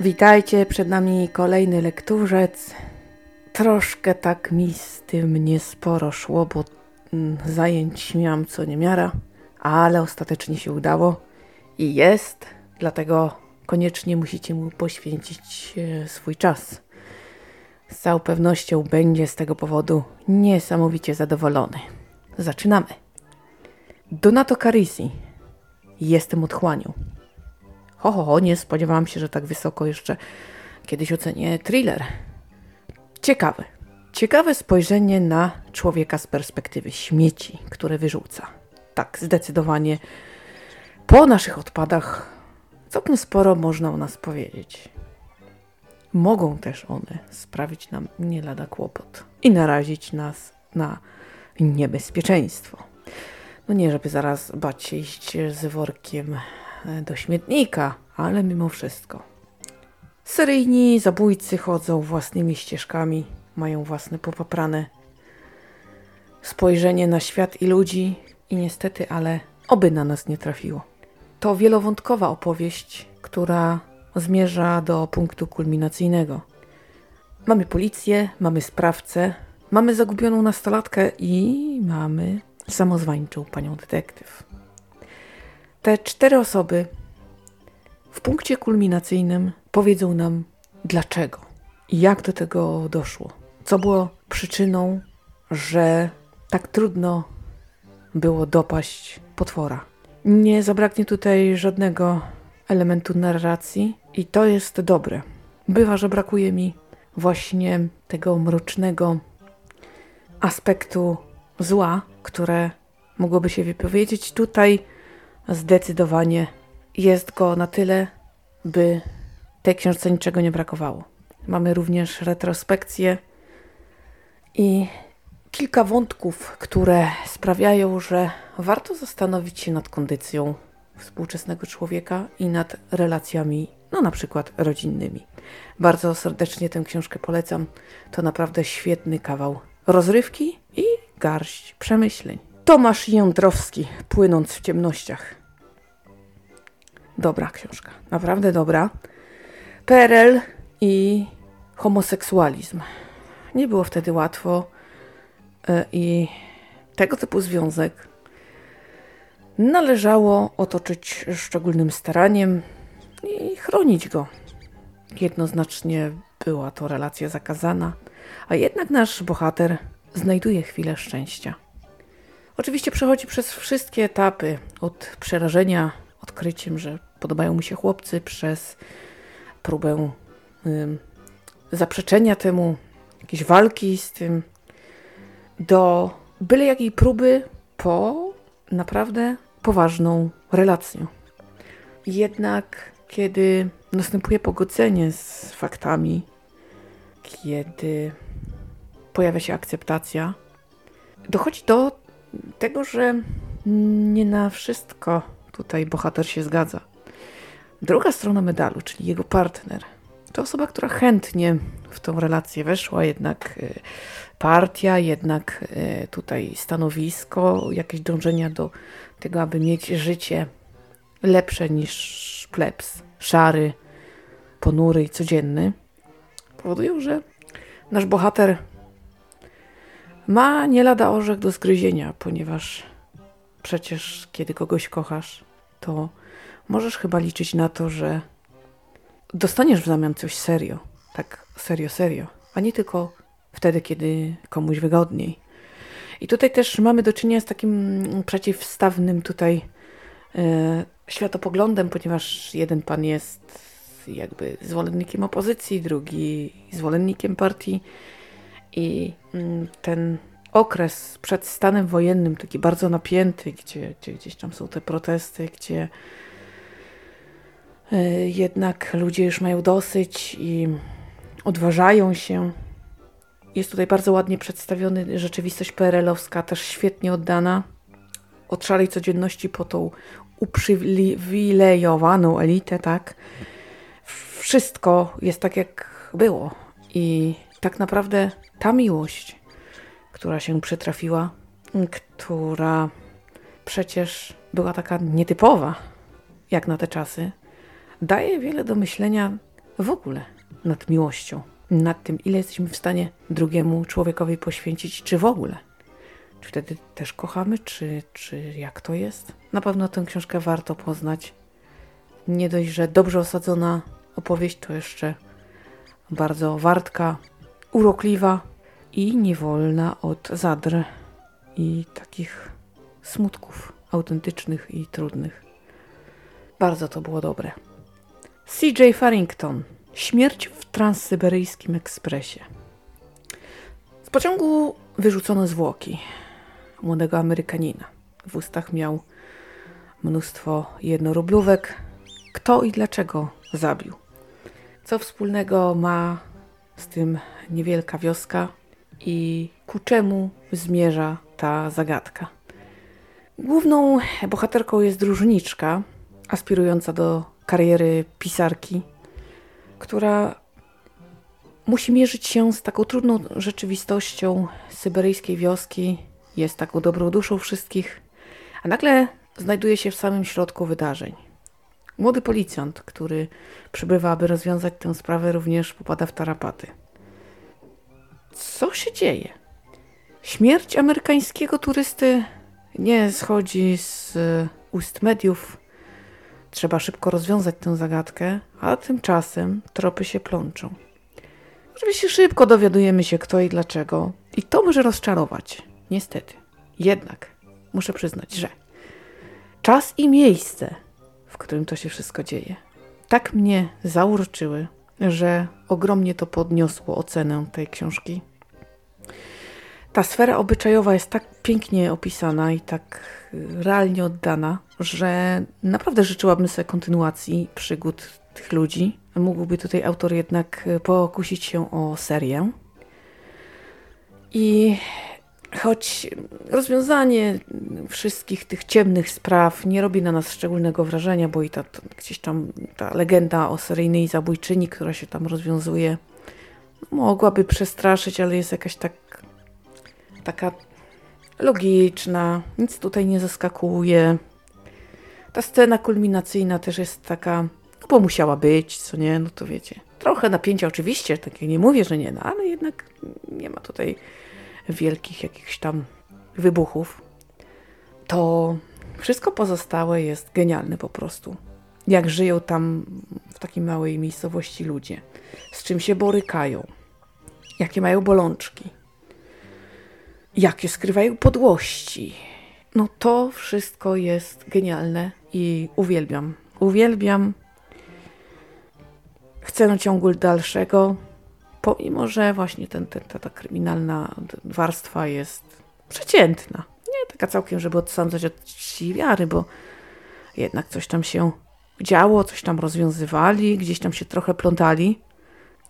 Witajcie, przed nami kolejny lekturzec. Troszkę tak mi z tym niesporo szło, bo mm, zajęć miałam co niemiara, ale ostatecznie się udało i jest, dlatego koniecznie musicie mu poświęcić e, swój czas. Z całą pewnością będzie z tego powodu niesamowicie zadowolony. Zaczynamy. Donato Carisi. Jestem otchłanią. Ho, ho, ho, nie spodziewałam się, że tak wysoko jeszcze kiedyś ocenię thriller. Ciekawe. Ciekawe spojrzenie na człowieka z perspektywy śmieci, które wyrzuca. Tak, zdecydowanie. Po naszych odpadach całkiem sporo można o nas powiedzieć. Mogą też one sprawić nam nie lada kłopot i narazić nas na niebezpieczeństwo. No nie, żeby zaraz bać się iść z workiem do śmietnika, ale mimo wszystko. Seryjni zabójcy chodzą własnymi ścieżkami, mają własne popaprane spojrzenie na świat i ludzi i niestety, ale oby na nas nie trafiło. To wielowątkowa opowieść, która zmierza do punktu kulminacyjnego. Mamy policję, mamy sprawcę, mamy zagubioną nastolatkę i mamy samozwańczą panią detektyw. Te cztery osoby w punkcie kulminacyjnym powiedzą nam dlaczego i jak do tego doszło. Co było przyczyną, że tak trudno było dopaść potwora. Nie zabraknie tutaj żadnego elementu narracji i to jest dobre. Bywa, że brakuje mi właśnie tego mrocznego aspektu zła, które mogłoby się wypowiedzieć. Tutaj zdecydowanie jest go na tyle, by tej książce niczego nie brakowało. Mamy również retrospekcję i kilka wątków, które sprawiają, że warto zastanowić się nad kondycją współczesnego człowieka i nad relacjami, no na przykład rodzinnymi. Bardzo serdecznie tę książkę polecam. To naprawdę świetny kawał rozrywki i garść przemyśleń. Tomasz Jądrowski, płynąc w ciemnościach. Dobra książka, naprawdę dobra. PRL i homoseksualizm. Nie było wtedy łatwo e, i tego typu związek należało otoczyć szczególnym staraniem i chronić go. Jednoznacznie była to relacja zakazana, a jednak nasz bohater znajduje chwilę szczęścia. Oczywiście przechodzi przez wszystkie etapy, od przerażenia odkryciem, że podobają mu się chłopcy, przez próbę y, zaprzeczenia temu, jakieś walki z tym, do byle jakiej próby po naprawdę poważną relację. Jednak kiedy następuje pogodzenie z faktami, kiedy pojawia się akceptacja, dochodzi do tego, że nie na wszystko tutaj bohater się zgadza. Druga strona medalu, czyli jego partner, to osoba, która chętnie w tą relację weszła, jednak y, partia, jednak y, tutaj stanowisko, jakieś dążenia do tego, aby mieć życie lepsze niż plebs, szary, ponury i codzienny, powodują, że nasz bohater ma nie lada orzech do zgryzienia, ponieważ przecież kiedy kogoś kochasz, to możesz chyba liczyć na to, że dostaniesz w zamian coś serio. Tak serio, serio. A nie tylko wtedy, kiedy komuś wygodniej. I tutaj też mamy do czynienia z takim przeciwstawnym tutaj e, światopoglądem, ponieważ jeden pan jest jakby zwolennikiem opozycji, drugi zwolennikiem partii i mm, ten okres przed stanem wojennym, taki bardzo napięty, gdzie, gdzie gdzieś tam są te protesty, gdzie jednak ludzie już mają dosyć i odważają się. Jest tutaj bardzo ładnie przedstawiony rzeczywistość PRL-owska, też świetnie oddana. Od szarej codzienności po tą uprzywilejowaną elitę, tak? Wszystko jest tak, jak było. I tak naprawdę ta miłość, która się przytrafiła, która przecież była taka nietypowa, jak na te czasy, daje wiele do myślenia w ogóle nad miłością, nad tym, ile jesteśmy w stanie drugiemu człowiekowi poświęcić, czy w ogóle. Czy wtedy też kochamy, czy, czy jak to jest? Na pewno tę książkę warto poznać. Nie dość, że dobrze osadzona opowieść, to jeszcze bardzo wartka, urokliwa i niewolna od zadr i takich smutków autentycznych i trudnych. Bardzo to było dobre. CJ Farrington. Śmierć w transsyberyjskim ekspresie. Z pociągu wyrzucono zwłoki młodego Amerykanina. W ustach miał mnóstwo jednorublówek. Kto i dlaczego zabił? Co wspólnego ma z tym niewielka wioska i ku czemu zmierza ta zagadka? Główną bohaterką jest dróżniczka, aspirująca do kariery pisarki, która musi mierzyć się z taką trudną rzeczywistością syberyjskiej wioski, jest taką dobrą duszą wszystkich, a nagle znajduje się w samym środku wydarzeń. Młody policjant, który przybywa, aby rozwiązać tę sprawę, również popada w tarapaty. Co się dzieje? Śmierć amerykańskiego turysty nie schodzi z ust mediów. Trzeba szybko rozwiązać tę zagadkę, a tymczasem tropy się plączą. Oczywiście szybko dowiadujemy się kto i dlaczego, i to może rozczarować. Niestety. Jednak muszę przyznać, że czas i miejsce, w którym to się wszystko dzieje, tak mnie zaurczyły, że ogromnie to podniosło ocenę tej książki. Ta sfera obyczajowa jest tak pięknie opisana i tak realnie oddana, że naprawdę życzyłabym sobie kontynuacji przygód tych ludzi. Mógłby tutaj autor jednak pokusić się o serię. I choć rozwiązanie wszystkich tych ciemnych spraw nie robi na nas szczególnego wrażenia, bo i ta, ta gdzieś tam ta legenda o seryjnej zabójczyni, która się tam rozwiązuje, mogłaby przestraszyć, ale jest jakaś tak taka logiczna, nic tutaj nie zaskakuje. Ta scena kulminacyjna też jest taka, no bo musiała być, co nie, no to wiecie. Trochę napięcia oczywiście, takie nie mówię, że nie, no ale jednak nie ma tutaj wielkich jakichś tam wybuchów. To wszystko pozostałe jest genialne po prostu. Jak żyją tam w takiej małej miejscowości ludzie, z czym się borykają, jakie mają bolączki jakie skrywają podłości. No to wszystko jest genialne i uwielbiam. Uwielbiam. Chcę ciągu dalszego, pomimo że właśnie ten, ten, ta, ta kryminalna warstwa jest przeciętna. Nie taka całkiem, żeby odsądzać od czci wiary, bo jednak coś tam się działo, coś tam rozwiązywali, gdzieś tam się trochę plątali,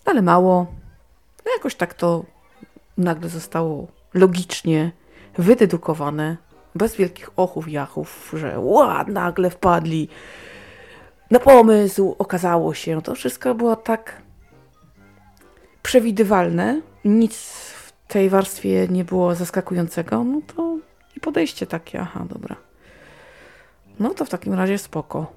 ale mało. No jakoś tak to nagle zostało logicznie wydedukowane, bez wielkich ochów, jachów, że ła, nagle wpadli na pomysł, okazało się. To wszystko było tak przewidywalne, nic w tej warstwie nie było zaskakującego, no to i podejście takie, aha, dobra. No to w takim razie spoko.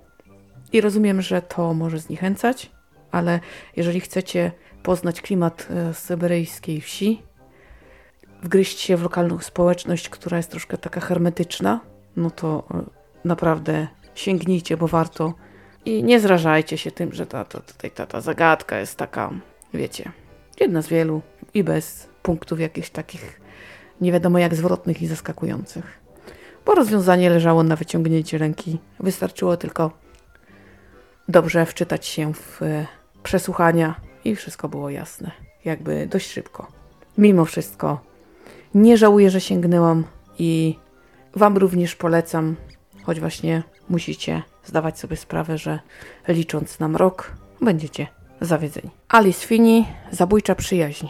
I rozumiem, że to może zniechęcać, ale jeżeli chcecie poznać klimat e, syberyjskiej wsi, wgryźć się w lokalną społeczność, która jest troszkę taka hermetyczna, no to e, naprawdę sięgnijcie, bo warto. I nie zrażajcie się tym, że ta, ta, ta, ta zagadka jest taka, wiecie, jedna z wielu i bez punktów jakichś takich nie wiadomo jak zwrotnych i zaskakujących. Bo rozwiązanie leżało na wyciągnięcie ręki. Wystarczyło tylko dobrze wczytać się w e, przesłuchania i wszystko było jasne. Jakby dość szybko. Mimo wszystko nie żałuję, że sięgnęłam i Wam również polecam, choć właśnie musicie zdawać sobie sprawę, że licząc nam rok, będziecie zawiedzeni. Alice Fini, Zabójcza przyjaźń.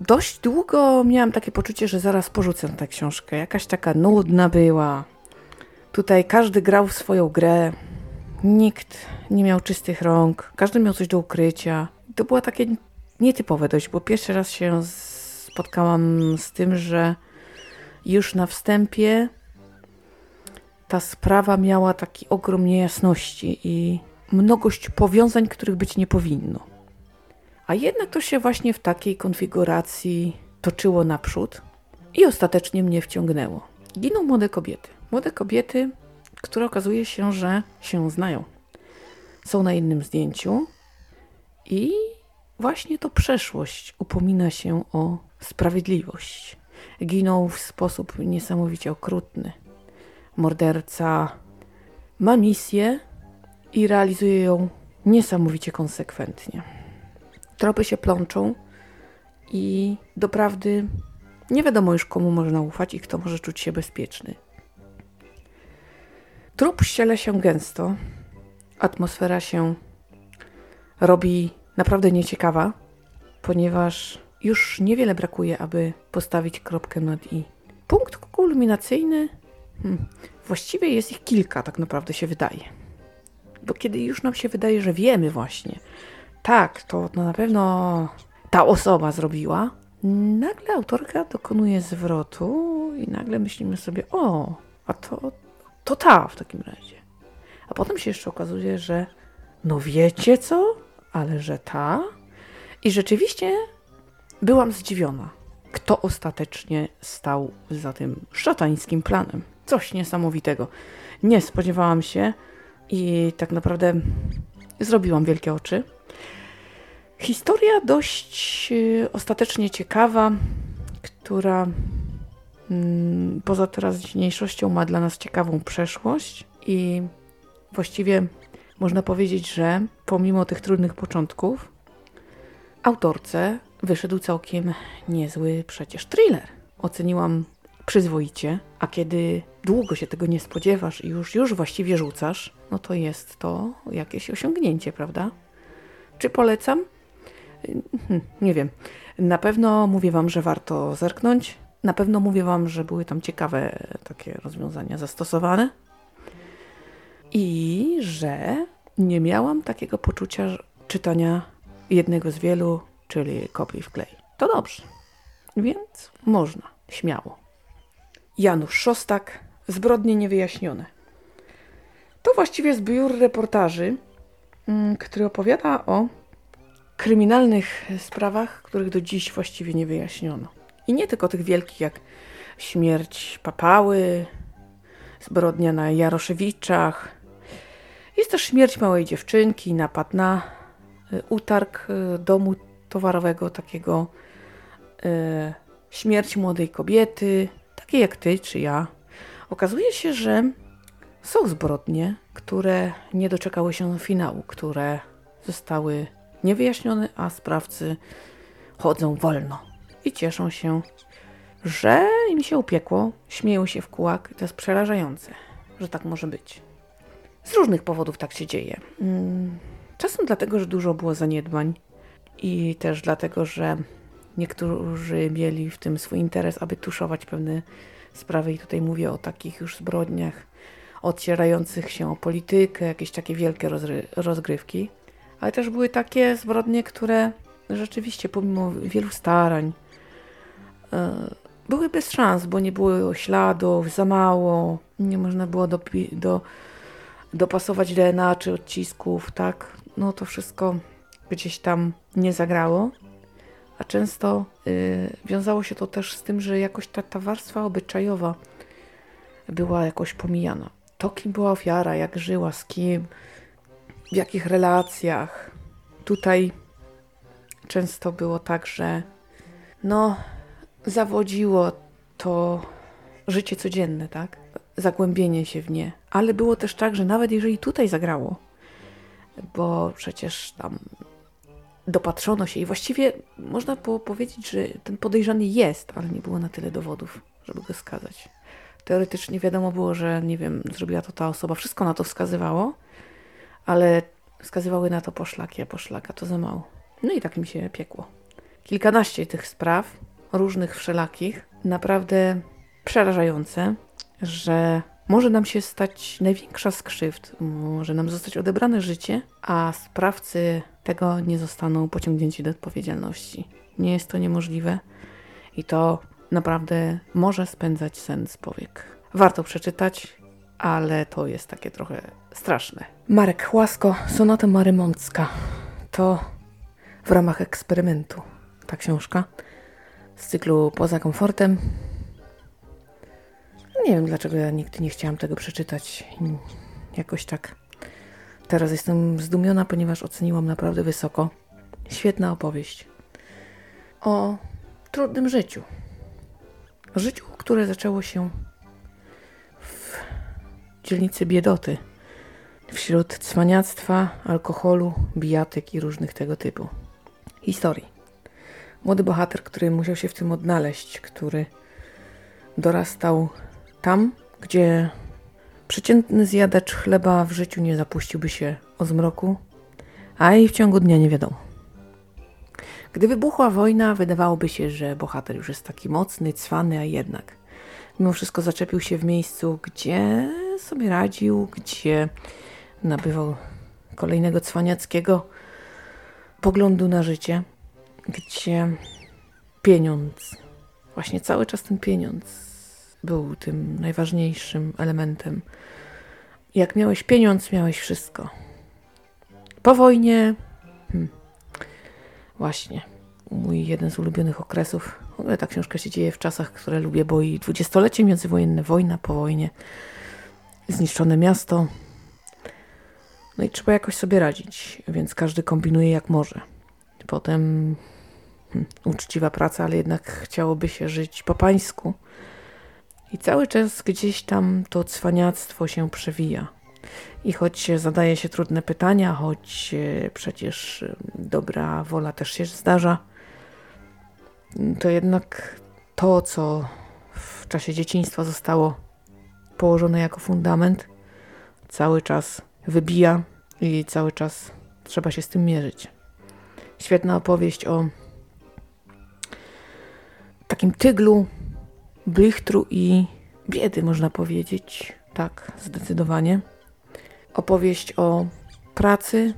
Dość długo miałam takie poczucie, że zaraz porzucę tę książkę. Jakaś taka nudna była. Tutaj każdy grał w swoją grę. Nikt nie miał czystych rąk. Każdy miał coś do ukrycia. To było takie nietypowe dość, bo pierwszy raz się z spotkałam z tym, że już na wstępie ta sprawa miała taki ogrom niejasności i mnogość powiązań, których być nie powinno. A jednak to się właśnie w takiej konfiguracji toczyło naprzód i ostatecznie mnie wciągnęło. Giną młode kobiety. Młode kobiety, które okazuje się, że się znają. Są na jednym zdjęciu i właśnie to przeszłość upomina się o sprawiedliwość. Giną w sposób niesamowicie okrutny. Morderca ma misję i realizuje ją niesamowicie konsekwentnie. Tropy się plączą i doprawdy nie wiadomo już komu można ufać i kto może czuć się bezpieczny. Trup ściele się gęsto, atmosfera się robi naprawdę nieciekawa, ponieważ już niewiele brakuje, aby postawić kropkę nad i. Punkt kulminacyjny, hmm, właściwie jest ich kilka, tak naprawdę się wydaje. Bo kiedy już nam się wydaje, że wiemy właśnie, tak, to na pewno ta osoba zrobiła, nagle autorka dokonuje zwrotu i nagle myślimy sobie, o, a to, to ta w takim razie. A potem się jeszcze okazuje, że no wiecie co, ale że ta. I rzeczywiście byłam zdziwiona, kto ostatecznie stał za tym szatańskim planem. Coś niesamowitego. Nie spodziewałam się i tak naprawdę zrobiłam wielkie oczy. Historia dość y, ostatecznie ciekawa, która mm, poza teraźniejszością ma dla nas ciekawą przeszłość i właściwie można powiedzieć, że pomimo tych trudnych początków, autorce wyszedł całkiem niezły przecież thriller. Oceniłam przyzwoicie, a kiedy długo się tego nie spodziewasz i już, już właściwie rzucasz, no to jest to jakieś osiągnięcie, prawda? Czy polecam? Hmm, nie wiem. Na pewno mówię Wam, że warto zerknąć. Na pewno mówię Wam, że były tam ciekawe takie rozwiązania zastosowane. I że nie miałam takiego poczucia czytania jednego z wielu, czyli kopii w klej. To dobrze. Więc można, śmiało. Janusz Szostak, Zbrodnie niewyjaśnione. To właściwie zbiór reportaży, mm, który opowiada o kryminalnych sprawach, których do dziś właściwie nie wyjaśniono. I nie tylko tych wielkich jak śmierć papały, zbrodnia na Jaroszewiczach. Jest też śmierć małej dziewczynki, napad na y, utarg y, domu towarowego takiego, y, śmierć młodej kobiety, takiej jak ty czy ja. Okazuje się, że są zbrodnie, które nie doczekały się finału, które zostały niewyjaśniony, a sprawcy chodzą wolno i cieszą się, że im się upiekło, śmieją się w kółak. To jest przerażające, że tak może być. Z różnych powodów tak się dzieje. Mm, czasem dlatego, że dużo było zaniedbań i też dlatego, że niektórzy mieli w tym swój interes, aby tuszować pewne sprawy i tutaj mówię o takich już zbrodniach odcierających się o politykę, jakieś takie wielkie rozgrywki ale też były takie zbrodnie, które rzeczywiście pomimo wielu starań e, były bez szans, bo nie było śladów, za mało, nie można było do, do, dopasować DNA czy odcisków, tak? No to wszystko gdzieś tam nie zagrało. A często y, wiązało się to też z tym, że jakoś ta, ta warstwa obyczajowa była jakoś pomijana. To, kim była ofiara, jak żyła, z kim, w jakich relacjach. Tutaj często było tak, że no, zawodziło to życie codzienne, tak? Zagłębienie się w nie. Ale było też tak, że nawet jeżeli tutaj zagrało, bo przecież tam dopatrzono się i właściwie można było powiedzieć, że ten podejrzany jest, ale nie było na tyle dowodów, żeby go skazać. Teoretycznie wiadomo było, że nie wiem, zrobiła to ta osoba, wszystko na to wskazywało, ale wskazywały na to poszlaki, a poszlaka to za mało. No i tak mi się piekło. Kilkanaście tych spraw, różnych wszelakich, naprawdę przerażające, że może nam się stać największa z krzywd, może nam zostać odebrane życie, a sprawcy tego nie zostaną pociągnięci do odpowiedzialności. Nie jest to niemożliwe i to naprawdę może spędzać sen z powiek. Warto przeczytać, ale to jest takie trochę straszne. Marek Chłasko, Sonata Marymącka. To w ramach eksperymentu ta książka z cyklu Poza komfortem. Nie wiem dlaczego ja nigdy nie chciałam tego przeczytać. Jakoś tak. Teraz jestem zdumiona, ponieważ oceniłam naprawdę wysoko. Świetna opowieść o trudnym życiu. Życiu, które zaczęło się w dzielnicy biedoty wśród cwaniactwa, alkoholu, bijatyk i różnych tego typu historii. Młody bohater, który musiał się w tym odnaleźć, który dorastał tam, gdzie przeciętny zjadacz chleba w życiu nie zapuściłby się o zmroku, a i w ciągu dnia nie wiadomo. Gdy wybuchła wojna, wydawałoby się, że bohater już jest taki mocny, cwany, a jednak mimo wszystko zaczepił się w miejscu, gdzie sobie radził, gdzie nabywał kolejnego cwaniackiego poglądu na życie, gdzie pieniądz, właśnie cały czas ten pieniądz był tym najważniejszym elementem. Jak miałeś pieniądz, miałeś wszystko. Po wojnie, hmm, właśnie, mój jeden z ulubionych okresów. W ogóle ta książka się dzieje w czasach, które lubię, bo i dwudziestolecie międzywojenne, wojna po wojnie, zniszczone miasto, no i trzeba jakoś sobie radzić, więc każdy kombinuje jak może. Potem hmm, uczciwa praca, ale jednak chciałoby się żyć po pańsku. I cały czas gdzieś tam to cwaniactwo się przewija. I choć zadaje się trudne pytania, choć e, przecież e, dobra wola też się zdarza, to jednak to, co w czasie dzieciństwa zostało położone jako fundament, cały czas wybija i cały czas trzeba się z tym mierzyć. Świetna opowieść o takim tyglu, blichtru i biedy, można powiedzieć. Tak, zdecydowanie. Opowieść o pracy,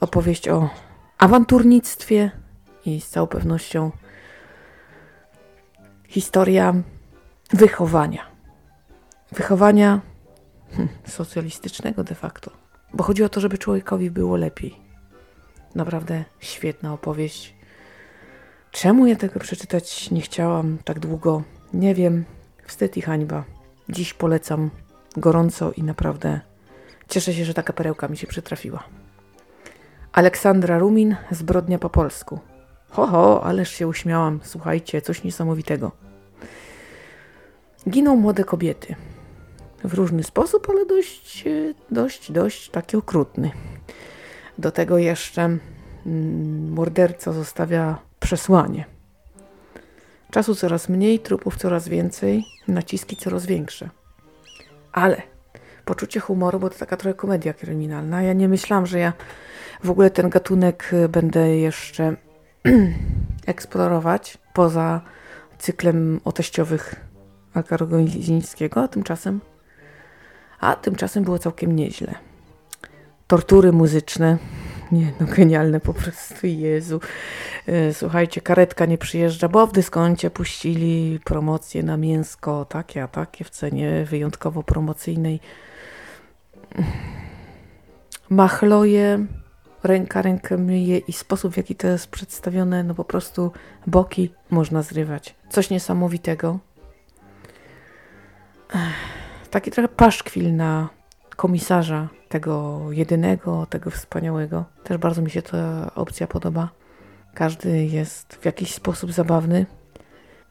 opowieść o awanturnictwie i z całą pewnością historia wychowania. Wychowania hmm, socjalistycznego de facto bo chodzi o to, żeby człowiekowi było lepiej. Naprawdę świetna opowieść. Czemu ja tego przeczytać nie chciałam tak długo? Nie wiem. Wstyd i hańba. Dziś polecam gorąco i naprawdę cieszę się, że taka perełka mi się przytrafiła. Aleksandra Rumin, Zbrodnia po polsku. Ho, ho, ależ się uśmiałam. Słuchajcie, coś niesamowitego. Giną młode kobiety w różny sposób, ale dość, dość, dość taki okrutny. Do tego jeszcze mm, morderca zostawia przesłanie. Czasu coraz mniej, trupów coraz więcej, naciski coraz większe. Ale poczucie humoru, bo to taka trochę komedia kryminalna. Ja nie myślałam, że ja w ogóle ten gatunek e, będę jeszcze eksplorować poza cyklem o teściowych a tymczasem a tymczasem było całkiem nieźle. Tortury muzyczne. Nie, no genialne po prostu, Jezu. E, słuchajcie, karetka nie przyjeżdża, bo w dyskoncie puścili promocję na mięsko, takie, a takie w cenie wyjątkowo promocyjnej. Machloje, ręka rękę myje i sposób, w jaki to jest przedstawione, no po prostu boki można zrywać. Coś niesamowitego. Taki trochę paszkwil na komisarza tego jedynego, tego wspaniałego. Też bardzo mi się ta opcja podoba. Każdy jest w jakiś sposób zabawny.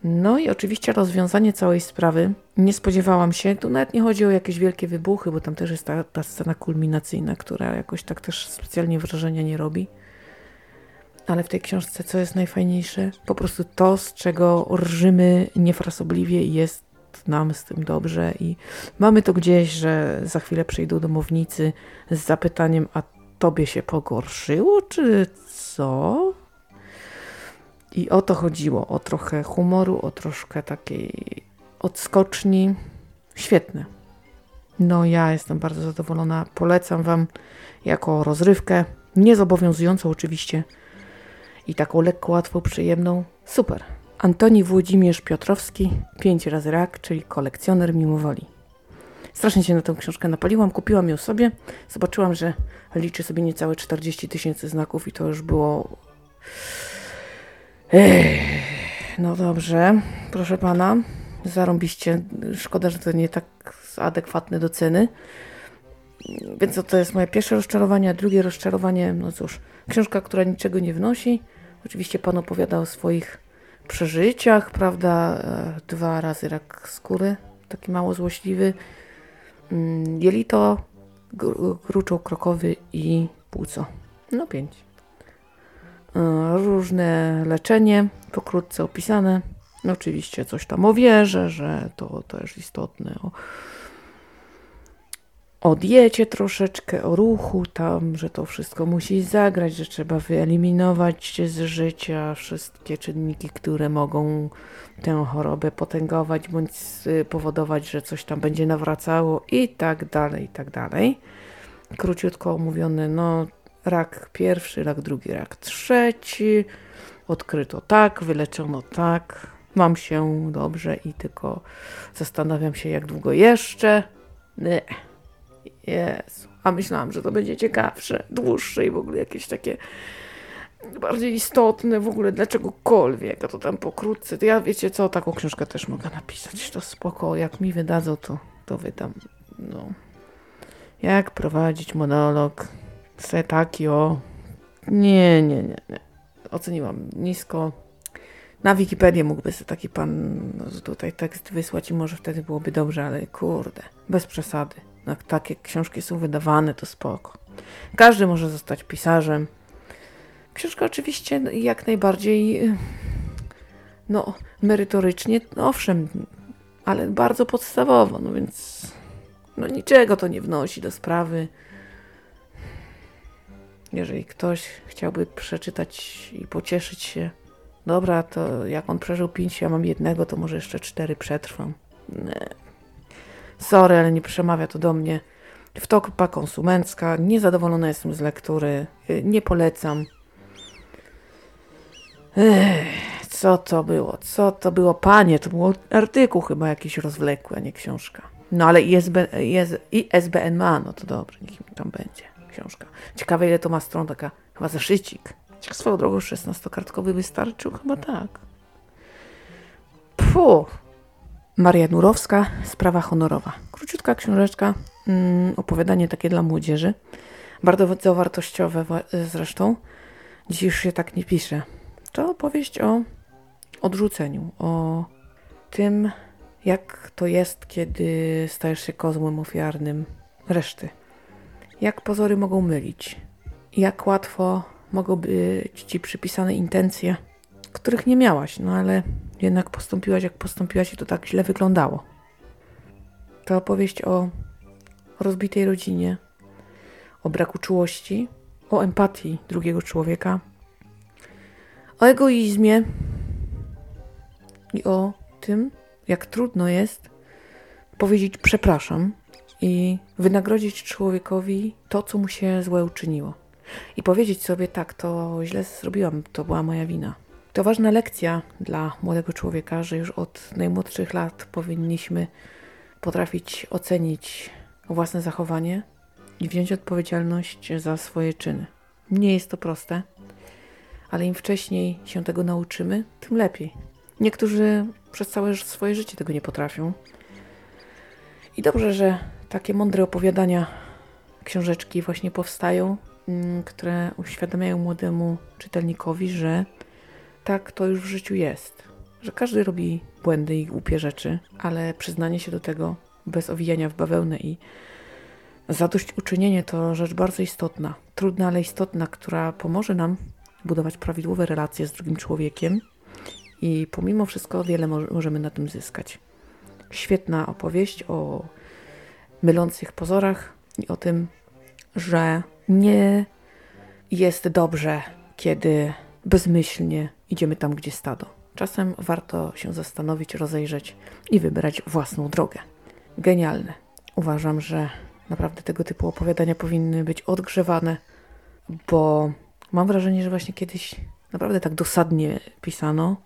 No i oczywiście rozwiązanie całej sprawy. Nie spodziewałam się, tu nawet nie chodzi o jakieś wielkie wybuchy, bo tam też jest ta, ta scena kulminacyjna, która jakoś tak też specjalnie wrażenia nie robi. Ale w tej książce, co jest najfajniejsze? Po prostu to, z czego rżymy niefrasobliwie jest nam z tym dobrze i mamy to gdzieś, że za chwilę przyjdą domownicy z zapytaniem, a tobie się pogorszyło, czy co? I o to chodziło, o trochę humoru, o troszkę takiej odskoczni. Świetne. No ja jestem bardzo zadowolona. Polecam Wam jako rozrywkę, niezobowiązującą oczywiście i taką lekko, łatwą, przyjemną. Super. Antoni Włodzimierz Piotrowski, pięć razy rak, czyli kolekcjoner mimowoli. Strasznie się na tę książkę napaliłam, kupiłam ją sobie. Zobaczyłam, że liczy sobie niecałe 40 tysięcy znaków i to już było... Ech, no dobrze, proszę pana, zarąbiście. Szkoda, że to nie tak adekwatne do ceny. Więc to jest moje pierwsze rozczarowanie, a drugie rozczarowanie, no cóż, książka, która niczego nie wnosi. Oczywiście pan opowiada o swoich przeżyciach, prawda? E, dwa razy rak skóry, taki mało złośliwy. Mm, jelito, gruczoł krokowy i płuco. No pięć. E, różne leczenie, pokrótce opisane. No oczywiście coś tam o wierze, że to też istotne. O, o diecie troszeczkę, o ruchu tam, że to wszystko musi zagrać, że trzeba wyeliminować z życia wszystkie czynniki, które mogą tę chorobę potęgować bądź powodować, że coś tam będzie nawracało i tak dalej, i tak dalej. Króciutko omówione, no rak pierwszy, rak drugi, rak trzeci, odkryto tak, wyleczono tak, mam się dobrze i tylko zastanawiam się jak długo jeszcze. Nie. Jezu. A myślałam, że to będzie ciekawsze, dłuższe i w ogóle jakieś takie bardziej istotne w ogóle dla czegokolwiek, a to tam pokrótce. To ja wiecie co, taką książkę też mogę napisać, to spoko, jak mi wydadzą, to, to wydam, no. Jak prowadzić monolog, se taki o... Nie, nie, nie, nie. Oceniłam nisko. Na Wikipedię mógłby sobie taki pan tutaj tekst wysłać i może wtedy byłoby dobrze, ale kurde, bez przesady jak takie książki są wydawane, to spoko. Każdy może zostać pisarzem. Książka oczywiście jak najbardziej no, merytorycznie, no owszem, ale bardzo podstawowo, no więc no niczego to nie wnosi do sprawy. Jeżeli ktoś chciałby przeczytać i pocieszyć się, dobra, to jak on przeżył pięć, ja mam jednego, to może jeszcze cztery przetrwam. Nie, Sorry, ale nie przemawia to do mnie. Wtopa konsumencka, niezadowolona jestem z lektury, y, nie polecam. Ech, co to było? Co to było? Panie, to był artykuł chyba jakiś rozwlekły, a nie książka. No ale ISB, IS, ISBN ma, no to dobrze, niech mi tam będzie książka. Ciekawe ile to ma stron, taka chyba zeszycik. Ciekawe swoją drogą 16-kartkowy wystarczył? Chyba tak. Puh. Maria Nurowska, Sprawa honorowa. Króciutka książeczka, mm, opowiadanie takie dla młodzieży. Bardzo wartościowe zresztą. Dziś już się tak nie pisze. To opowieść o odrzuceniu, o tym, jak to jest, kiedy stajesz się kozłem ofiarnym reszty. Jak pozory mogą mylić. Jak łatwo mogą być ci przypisane intencje, których nie miałaś, no ale jednak postąpiłaś jak postąpiłaś i to tak źle wyglądało. To opowieść o rozbitej rodzinie, o braku czułości, o empatii drugiego człowieka, o egoizmie i o tym, jak trudno jest powiedzieć przepraszam i wynagrodzić człowiekowi to, co mu się złe uczyniło. I powiedzieć sobie tak, to źle zrobiłam, to była moja wina. To ważna lekcja dla młodego człowieka, że już od najmłodszych lat powinniśmy potrafić ocenić własne zachowanie i wziąć odpowiedzialność za swoje czyny. Nie jest to proste, ale im wcześniej się tego nauczymy, tym lepiej. Niektórzy przez całe swoje życie tego nie potrafią. I dobrze, że takie mądre opowiadania, książeczki właśnie powstają, mm, które uświadamiają młodemu czytelnikowi, że tak to już w życiu jest, że każdy robi błędy i głupie rzeczy, ale przyznanie się do tego bez owijania w bawełnę i zadośćuczynienie to rzecz bardzo istotna, trudna, ale istotna, która pomoże nam budować prawidłowe relacje z drugim człowiekiem i pomimo wszystko wiele możemy na tym zyskać. Świetna opowieść o mylących pozorach i o tym, że nie jest dobrze, kiedy bezmyślnie idziemy tam, gdzie stado. Czasem warto się zastanowić, rozejrzeć i wybrać własną drogę. Genialne. Uważam, że naprawdę tego typu opowiadania powinny być odgrzewane, bo mam wrażenie, że właśnie kiedyś naprawdę tak dosadnie pisano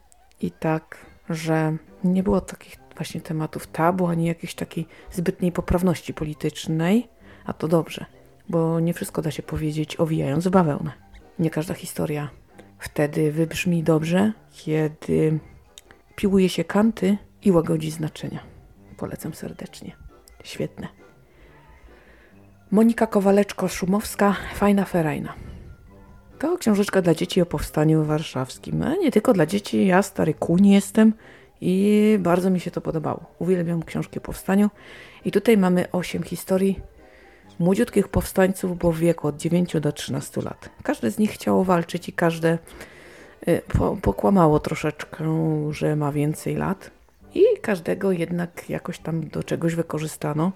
i tak, że nie było takich właśnie tematów tabu, ani jakiejś takiej zbytniej poprawności politycznej, a to dobrze, bo nie wszystko da się powiedzieć owijając bawełnę. Nie każda historia wtedy wybrzmi dobrze, kiedy piłuje się kanty i łagodzi znaczenia. Polecam serdecznie. Świetne. Monika Kowaleczko-Szumowska, Fajna Ferajna. To książeczka dla dzieci o powstaniu warszawskim. A nie tylko dla dzieci, ja stary kuń jestem i bardzo mi się to podobało. Uwielbiam książki o powstaniu. I tutaj mamy osiem historii młodziutkich powstańców, bo w wieku od 9 do 13 lat. Każde z nich chciało walczyć i każde y, po, pokłamało troszeczkę, że ma więcej lat. I każdego jednak jakoś tam do czegoś wykorzystano,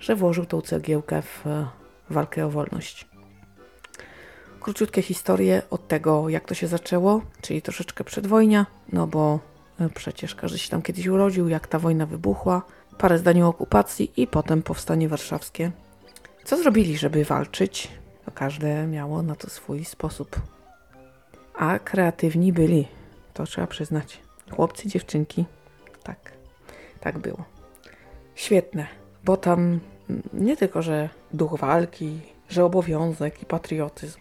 że włożył tą cegiełkę w walkę o wolność. Króciutkie historie od tego, jak to się zaczęło, czyli troszeczkę przedwojnia, no bo y, przecież każdy się tam kiedyś urodził, jak ta wojna wybuchła, parę zdań o okupacji i potem powstanie warszawskie. Co zrobili, żeby walczyć? To każde miało na to swój sposób. A kreatywni byli, to trzeba przyznać. Chłopcy, dziewczynki. Tak, tak było. Świetne, bo tam nie tylko, że duch walki, że obowiązek i patriotyzm.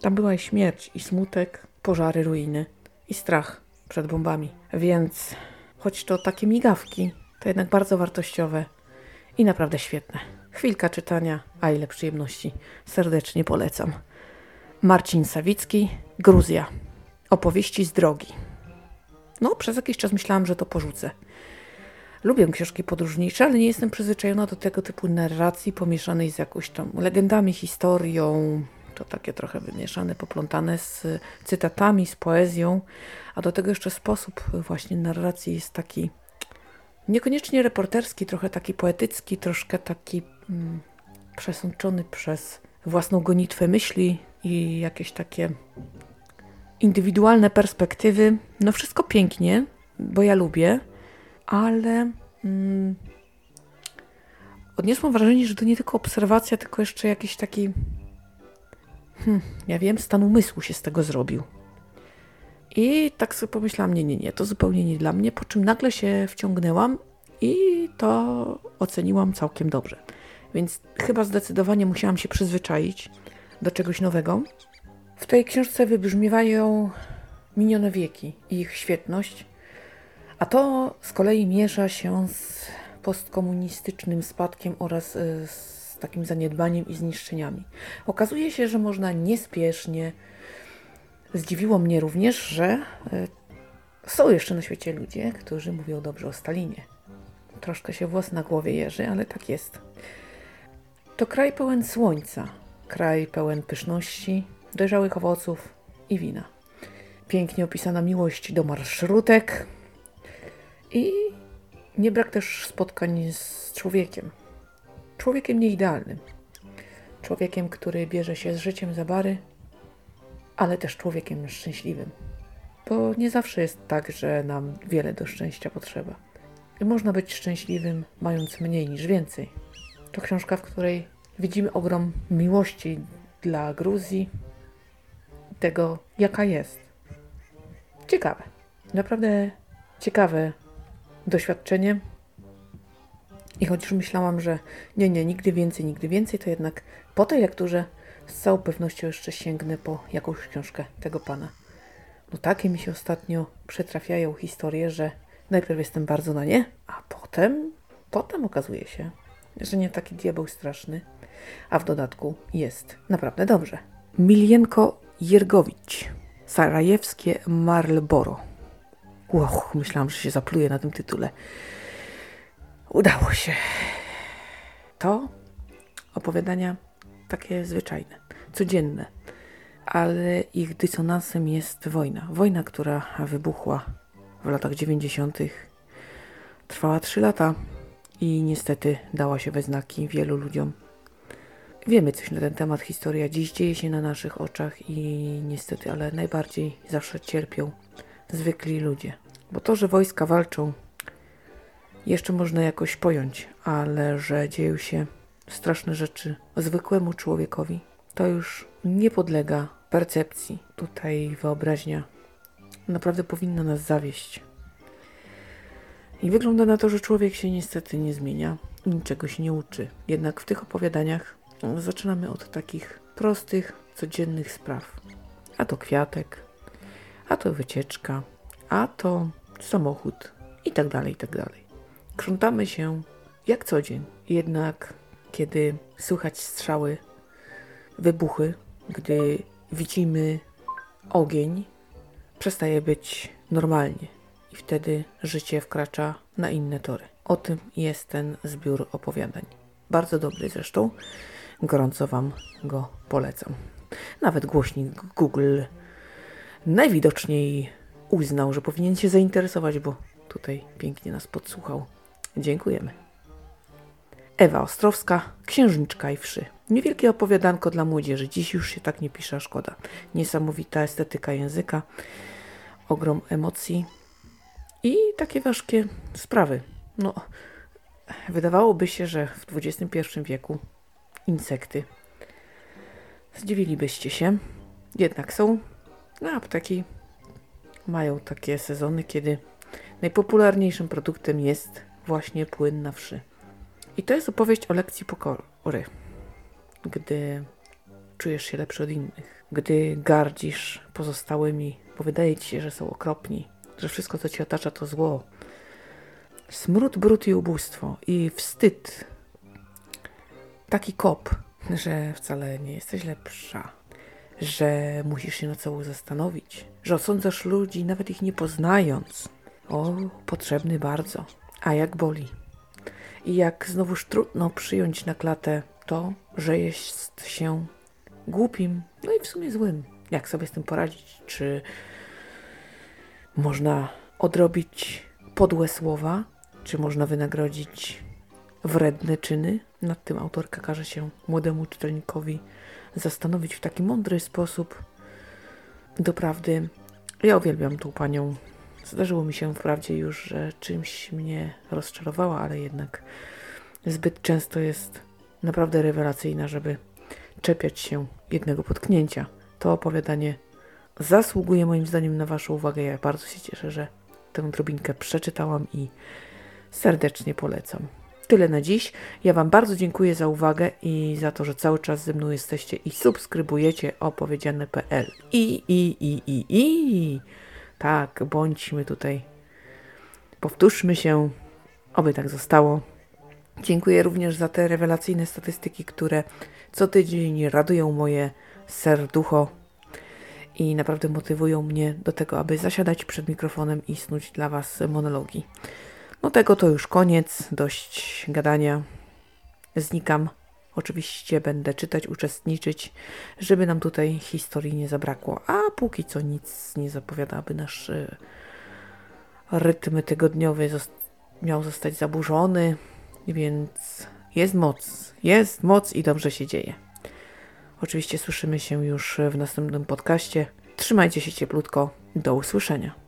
Tam była i śmierć, i smutek, pożary, ruiny, i strach przed bombami. Więc choć to takie migawki, to jednak bardzo wartościowe i naprawdę świetne. Chwilka czytania, a ile przyjemności. Serdecznie polecam. Marcin Sawicki, Gruzja. Opowieści z drogi. No, przez jakiś czas myślałam, że to porzucę. Lubię książki podróżnicze, ale nie jestem przyzwyczajona do tego typu narracji pomieszanej z jakąś tam legendami, historią, to takie trochę wymieszane, poplątane z cytatami, z poezją, a do tego jeszcze sposób właśnie narracji jest taki niekoniecznie reporterski, trochę taki poetycki, troszkę taki mm, przesączony przez własną gonitwę myśli i jakieś takie indywidualne perspektywy. No wszystko pięknie, bo ja lubię, ale mm, odniosłam wrażenie, że to nie tylko obserwacja, tylko jeszcze jakiś taki hmm, ja wiem, stan umysłu się z tego zrobił. I tak sobie pomyślałam, nie, nie, nie, to zupełnie nie dla mnie, po czym nagle się wciągnęłam i to oceniłam całkiem dobrze. Więc chyba zdecydowanie musiałam się przyzwyczaić do czegoś nowego. W tej książce wybrzmiewają minione wieki i ich świetność, a to z kolei mierza się z postkomunistycznym spadkiem oraz y, z takim zaniedbaniem i zniszczeniami. Okazuje się, że można niespiesznie. Zdziwiło mnie również, że y, są jeszcze na świecie ludzie, którzy mówią dobrze o Stalinie. Troszkę się włos na głowie jeży, ale tak jest. To kraj pełen słońca, kraj pełen pyszności, dojrzałych owoców i wina. Pięknie opisana miłość do marszrutek i nie brak też spotkań z człowiekiem. Człowiekiem nieidealnym. Człowiekiem, który bierze się z życiem za bary, ale też człowiekiem szczęśliwym. Bo nie zawsze jest tak, że nam wiele do szczęścia potrzeba. I można być szczęśliwym, mając mniej niż więcej. To książka, w której widzimy ogrom miłości dla Gruzji, tego, jaka jest. Ciekawe. Naprawdę ciekawe doświadczenie. I chociaż myślałam, że nie, nie, nigdy więcej, nigdy więcej, to jednak po tej lekturze z całą pewnością jeszcze sięgnę po jakąś książkę tego pana. No takie mi się ostatnio przetrafiają historie, że najpierw jestem bardzo na nie, a potem, potem okazuje się, że nie taki diabeł straszny, a w dodatku jest naprawdę dobrze. Milienko Jergowicz, Sarajewskie Marlboro. Wow, myślałam, że się zapluję na tym tytule. Udało się. To opowiadania takie zwyczajne, codzienne, ale ich dysonansem jest wojna. Wojna, która wybuchła w latach 90. Trwała 3 lata i niestety dała się we znaki wielu ludziom. Wiemy coś na ten temat, historia dziś dzieje się na naszych oczach i niestety, ale najbardziej zawsze cierpią zwykli ludzie. Bo to, że wojska walczą, jeszcze można jakoś pojąć, ale że dzieją się straszne rzeczy zwykłemu człowiekowi, to już nie podlega percepcji. Tutaj wyobraźnia naprawdę powinna nas zawieść. I wygląda na to, że człowiek się niestety nie zmienia niczego się nie uczy. Jednak w tych opowiadaniach zaczynamy od takich prostych, codziennych spraw. A to kwiatek, a to wycieczka, a to samochód i tak dalej, i tak dalej. Krzątamy się jak co dzień. Jednak kiedy słychać strzały, wybuchy, gdy widzimy ogień, przestaje być normalnie i wtedy życie wkracza na inne tory. O tym jest ten zbiór opowiadań. Bardzo dobry zresztą. Gorąco Wam go polecam. Nawet głośnik Google najwidoczniej uznał, że powinien się zainteresować, bo tutaj pięknie nas podsłuchał. Dziękujemy. Ewa Ostrowska, Księżniczka i Wszy. Niewielkie opowiadanko dla młodzieży. Dziś już się tak nie pisze, szkoda. Niesamowita estetyka języka, ogrom emocji i takie ważkie sprawy. No, wydawałoby się, że w XXI wieku insekty zdziwilibyście się. Jednak są no, apteki mają takie sezony, kiedy najpopularniejszym produktem jest właśnie płyn na wszy. I to jest opowieść o lekcji pokory. Gdy czujesz się lepszy od innych, gdy gardzisz pozostałymi, bo wydaje ci się, że są okropni, że wszystko, co ci otacza, to zło. Smród, brud i ubóstwo i wstyd. Taki kop, że wcale nie jesteś lepsza, że musisz się na cało zastanowić, że osądzasz ludzi, nawet ich nie poznając. O, potrzebny bardzo. A jak boli. I jak znowuż trudno przyjąć na klatę to, że jest się głupim, no i w sumie złym. Jak sobie z tym poradzić? Czy można odrobić podłe słowa? Czy można wynagrodzić wredne czyny? Nad tym autorka każe się młodemu czytelnikowi zastanowić w taki mądry sposób. Doprawdy, ja uwielbiam tą panią Zdarzyło mi się wprawdzie już, że czymś mnie rozczarowała, ale jednak zbyt często jest naprawdę rewelacyjna, żeby czepiać się jednego potknięcia. To opowiadanie zasługuje moim zdaniem na Waszą uwagę. Ja bardzo się cieszę, że tę drobinkę przeczytałam i serdecznie polecam. Tyle na dziś. Ja Wam bardzo dziękuję za uwagę i za to, że cały czas ze mną jesteście i subskrybujecie opowiedziane.pl. I, i, i, i, i. Tak, bądźmy tutaj. Powtórzmy się, oby tak zostało. Dziękuję również za te rewelacyjne statystyki, które co tydzień radują moje serducho i naprawdę motywują mnie do tego, aby zasiadać przed mikrofonem i snuć dla Was monologi. No tego to już koniec, dość gadania. Znikam. Oczywiście będę czytać, uczestniczyć, żeby nam tutaj historii nie zabrakło. A póki co nic nie zapowiada, aby nasz y, rytm tygodniowy miał zostać zaburzony, więc jest moc, jest moc i dobrze się dzieje. Oczywiście słyszymy się już w następnym podcaście. Trzymajcie się cieplutko. Do usłyszenia.